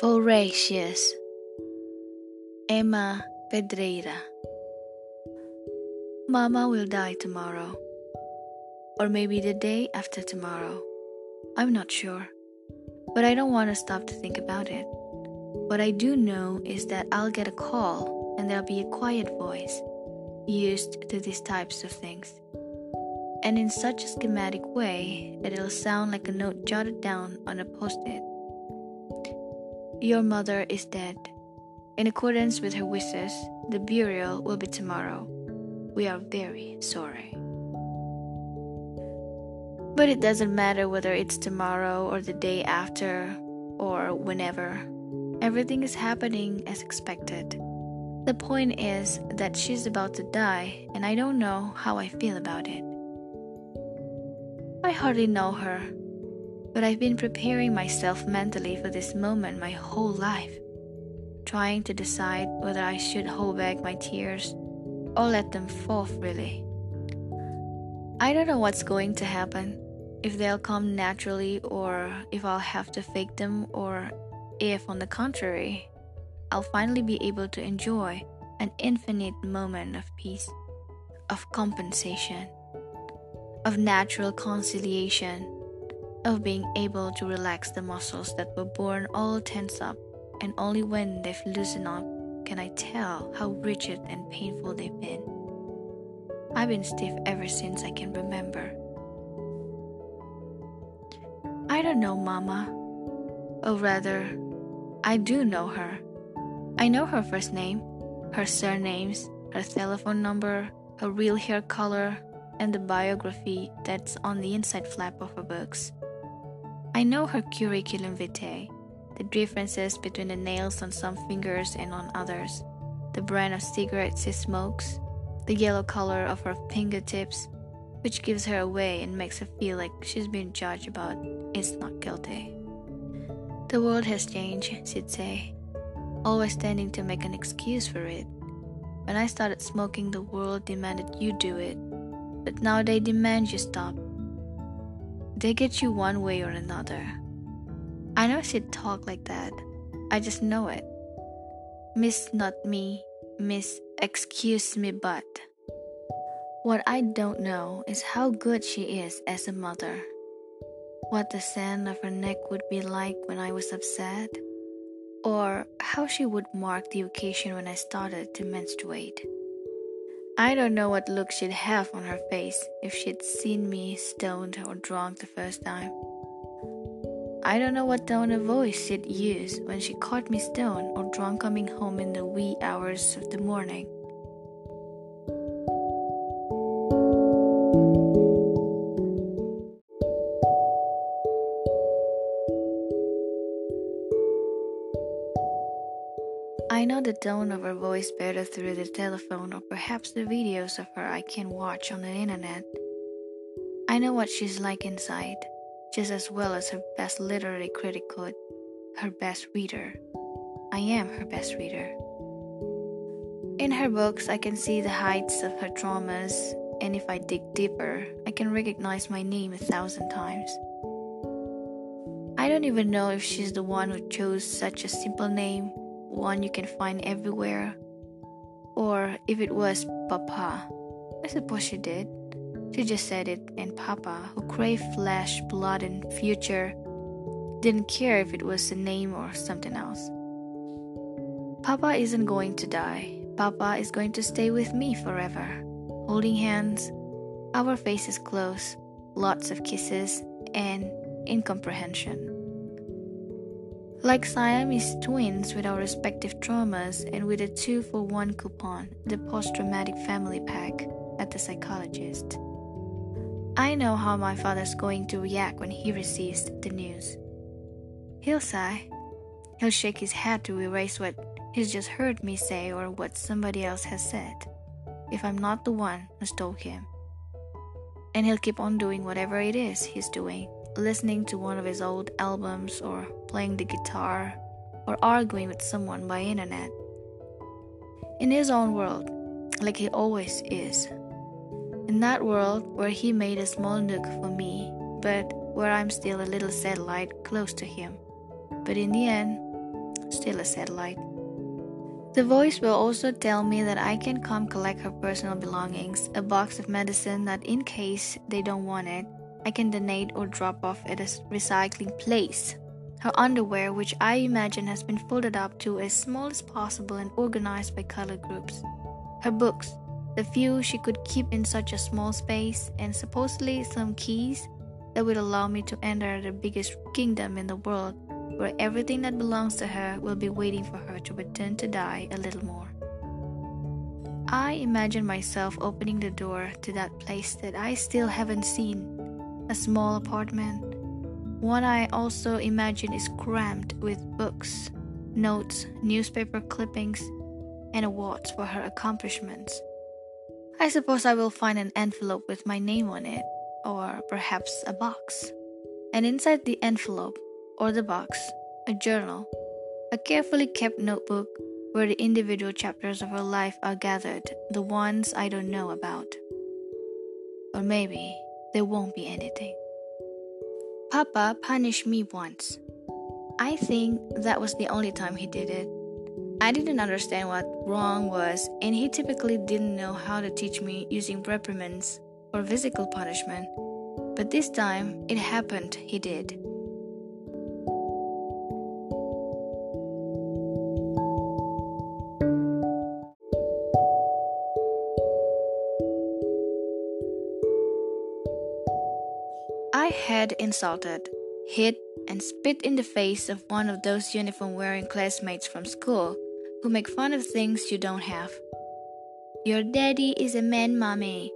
Voracious Emma Pedreira Mama will die tomorrow. Or maybe the day after tomorrow. I'm not sure. But I don't want to stop to think about it. What I do know is that I'll get a call and there'll be a quiet voice used to these types of things. And in such a schematic way that it'll sound like a note jotted down on a post it. Your mother is dead. In accordance with her wishes, the burial will be tomorrow. We are very sorry. But it doesn't matter whether it's tomorrow or the day after or whenever. Everything is happening as expected. The point is that she's about to die, and I don't know how I feel about it. I hardly know her, but I've been preparing myself mentally for this moment my whole life, trying to decide whether I should hold back my tears or let them fall freely. I don't know what's going to happen, if they'll come naturally or if I'll have to fake them or if, on the contrary, I'll finally be able to enjoy an infinite moment of peace, of compensation, of natural conciliation, of being able to relax the muscles that were born all tense up, and only when they've loosened up can I tell how rigid and painful they've been. I've been stiff ever since I can remember. I don't know Mama. Or rather, I do know her. I know her first name, her surnames, her telephone number, her real hair color, and the biography that's on the inside flap of her books. I know her curriculum vitae, the differences between the nails on some fingers and on others, the brand of cigarettes she smokes, the yellow color of her fingertips, which gives her away and makes her feel like she's been judged about is not guilty. The world has changed, she'd say, always tending to make an excuse for it. When I started smoking, the world demanded you do it, but now they demand you stop. They get you one way or another. I know she'd talk like that. I just know it. Miss not me, miss excuse me but. What I don't know is how good she is as a mother. What the sand of her neck would be like when I was upset, or how she would mark the occasion when I started to menstruate. I don't know what look she'd have on her face if she'd seen me stoned or drunk the first time. I don't know what tone of voice she'd use when she caught me stoned or drunk coming home in the wee hours of the morning. Tone of her voice better through the telephone or perhaps the videos of her I can watch on the internet. I know what she's like inside, just as well as her best literary critic could, her best reader. I am her best reader. In her books, I can see the heights of her traumas, and if I dig deeper, I can recognize my name a thousand times. I don't even know if she's the one who chose such a simple name one you can find everywhere, or if it was Papa. I suppose she did. She just said it, and Papa, who craved flesh, blood, and future, didn't care if it was a name or something else. Papa isn't going to die. Papa is going to stay with me forever, holding hands, our faces close, lots of kisses, and incomprehension. Like Siamese twins with our respective traumas and with a two for one coupon, the post traumatic family pack at the psychologist. I know how my father's going to react when he receives the news. He'll sigh. He'll shake his head to erase what he's just heard me say or what somebody else has said, if I'm not the one who told him. And he'll keep on doing whatever it is he's doing listening to one of his old albums or playing the guitar or arguing with someone by internet. In his own world, like he always is. In that world where he made a small nook for me, but where I'm still a little satellite close to him. But in the end, still a satellite. The voice will also tell me that I can come collect her personal belongings, a box of medicine that, in case they don't want it, I can donate or drop off at a recycling place. Her underwear, which I imagine has been folded up to as small as possible and organized by color groups. Her books, the few she could keep in such a small space, and supposedly some keys that would allow me to enter the biggest kingdom in the world where everything that belongs to her will be waiting for her to return to die a little more. I imagine myself opening the door to that place that I still haven't seen a small apartment. One I also imagine is crammed with books, notes, newspaper clippings, and awards for her accomplishments. I suppose I will find an envelope with my name on it, or perhaps a box. And inside the envelope, or the box, a journal, a carefully kept notebook where the individual chapters of her life are gathered, the ones I don't know about. Or maybe there won't be anything. Papa punished me once. I think that was the only time he did it. I didn't understand what wrong was, and he typically didn't know how to teach me using reprimands or physical punishment. But this time, it happened, he did. I had insulted, hit, and spit in the face of one of those uniform wearing classmates from school who make fun of things you don't have. Your daddy is a man, mommy.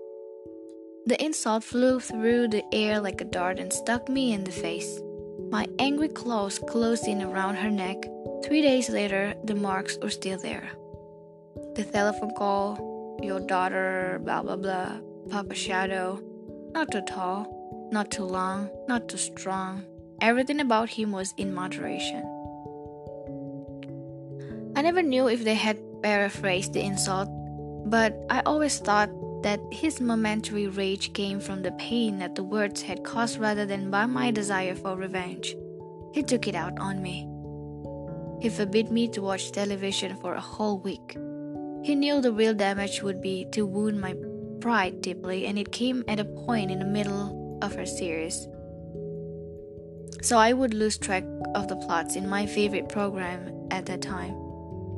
The insult flew through the air like a dart and stuck me in the face. My angry claws closed in around her neck. Three days later, the marks were still there. The telephone call, your daughter, blah blah blah, Papa Shadow, not too tall, not too long, not too strong. Everything about him was in moderation. I never knew if they had paraphrased the insult, but I always thought that his momentary rage came from the pain that the words had caused rather than by my desire for revenge. He took it out on me. He forbid me to watch television for a whole week. He knew the real damage would be to wound my pride deeply, and it came at a point in the middle of her series. So I would lose track of the plots in my favorite program at that time.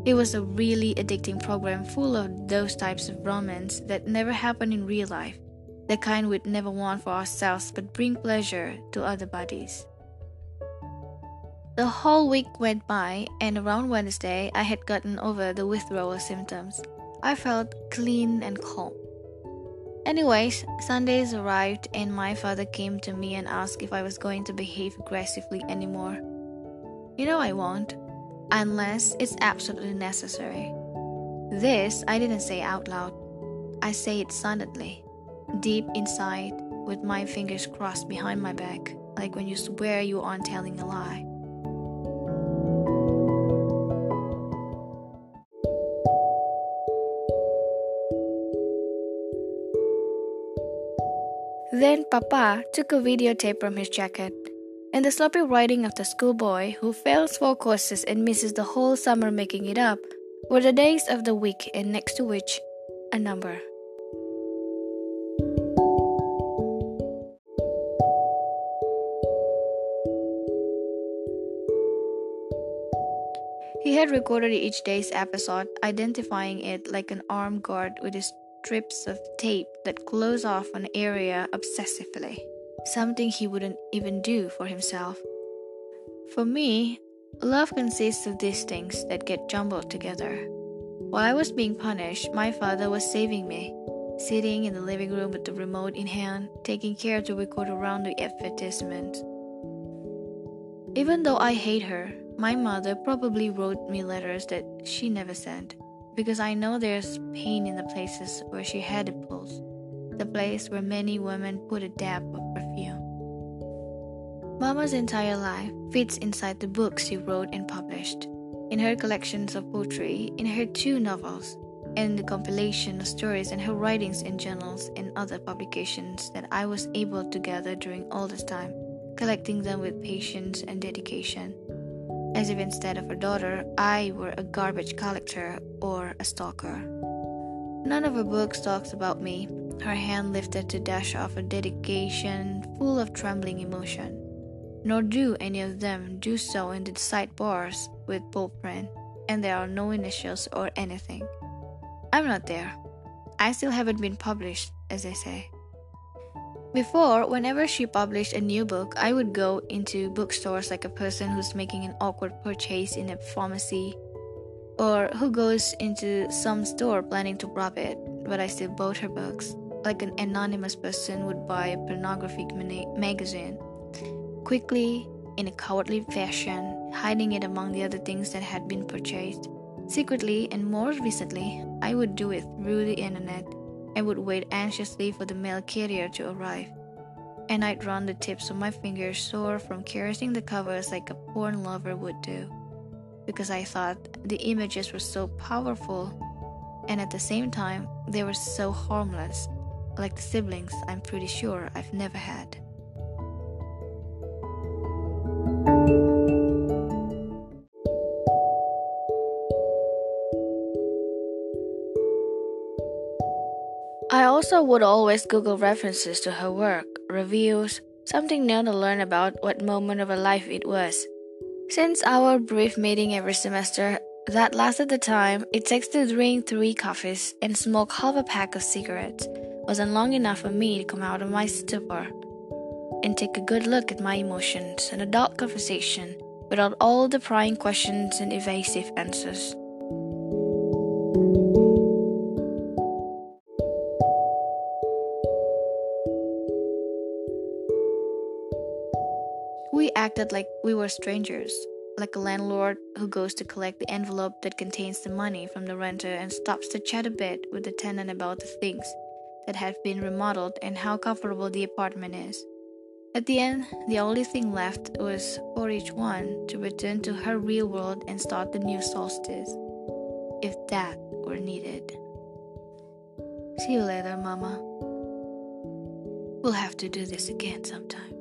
It was a really addicting program full of those types of romance that never happen in real life, the kind we'd never want for ourselves but bring pleasure to other bodies. The whole week went by, and around Wednesday, I had gotten over the withdrawal symptoms. I felt clean and calm. Anyways, Sundays arrived and my father came to me and asked if I was going to behave aggressively anymore. You know I won't, unless it's absolutely necessary. This I didn't say out loud. I say it silently, deep inside, with my fingers crossed behind my back, like when you swear you aren't telling a lie. Then Papa took a videotape from his jacket, and the sloppy writing of the schoolboy who fails four courses and misses the whole summer making it up were the days of the week, and next to which, a number. He had recorded each day's episode, identifying it like an armed guard with his strips of tape that close off an area obsessively, something he wouldn't even do for himself. For me, love consists of these things that get jumbled together. While I was being punished, my father was saving me, sitting in the living room with the remote in hand, taking care to record around the advertisement. Even though I hate her, my mother probably wrote me letters that she never sent because I know there's pain in the places where she had the pulse, the place where many women put a dab of perfume. Mama's entire life fits inside the books she wrote and published, in her collections of poetry, in her two novels, and the compilation of stories and her writings in journals and other publications that I was able to gather during all this time, collecting them with patience and dedication. As if instead of her daughter, I were a garbage collector or a stalker. None of her books talks about me, her hand lifted to dash off a dedication full of trembling emotion. Nor do any of them do so in the sidebars with bold print, and there are no initials or anything. I'm not there. I still haven't been published, as they say. Before, whenever she published a new book, I would go into bookstores like a person who's making an awkward purchase in a pharmacy, or who goes into some store planning to rob it, but I still bought her books, like an anonymous person would buy a pornographic magazine. Quickly, in a cowardly fashion, hiding it among the other things that had been purchased. Secretly, and more recently, I would do it through the internet and would wait anxiously for the mail carrier to arrive. And I'd run the tips of my fingers sore from caressing the covers like a porn lover would do. Because I thought the images were so powerful, and at the same time, they were so harmless, like the siblings I'm pretty sure I've never had. I also would always Google references to her work, reviews, something new to learn about what moment of her life it was. Since our brief meeting every semester that lasted the time it takes to drink three coffees and smoke half a pack of cigarettes wasn't long enough for me to come out of my stupor and take a good look at my emotions and adult conversation without all the prying questions and evasive answers. Acted like we were strangers, like a landlord who goes to collect the envelope that contains the money from the renter and stops to chat a bit with the tenant about the things that have been remodeled and how comfortable the apartment is. At the end, the only thing left was for each one to return to her real world and start the new solstice, if that were needed. See you later, Mama. We'll have to do this again sometime.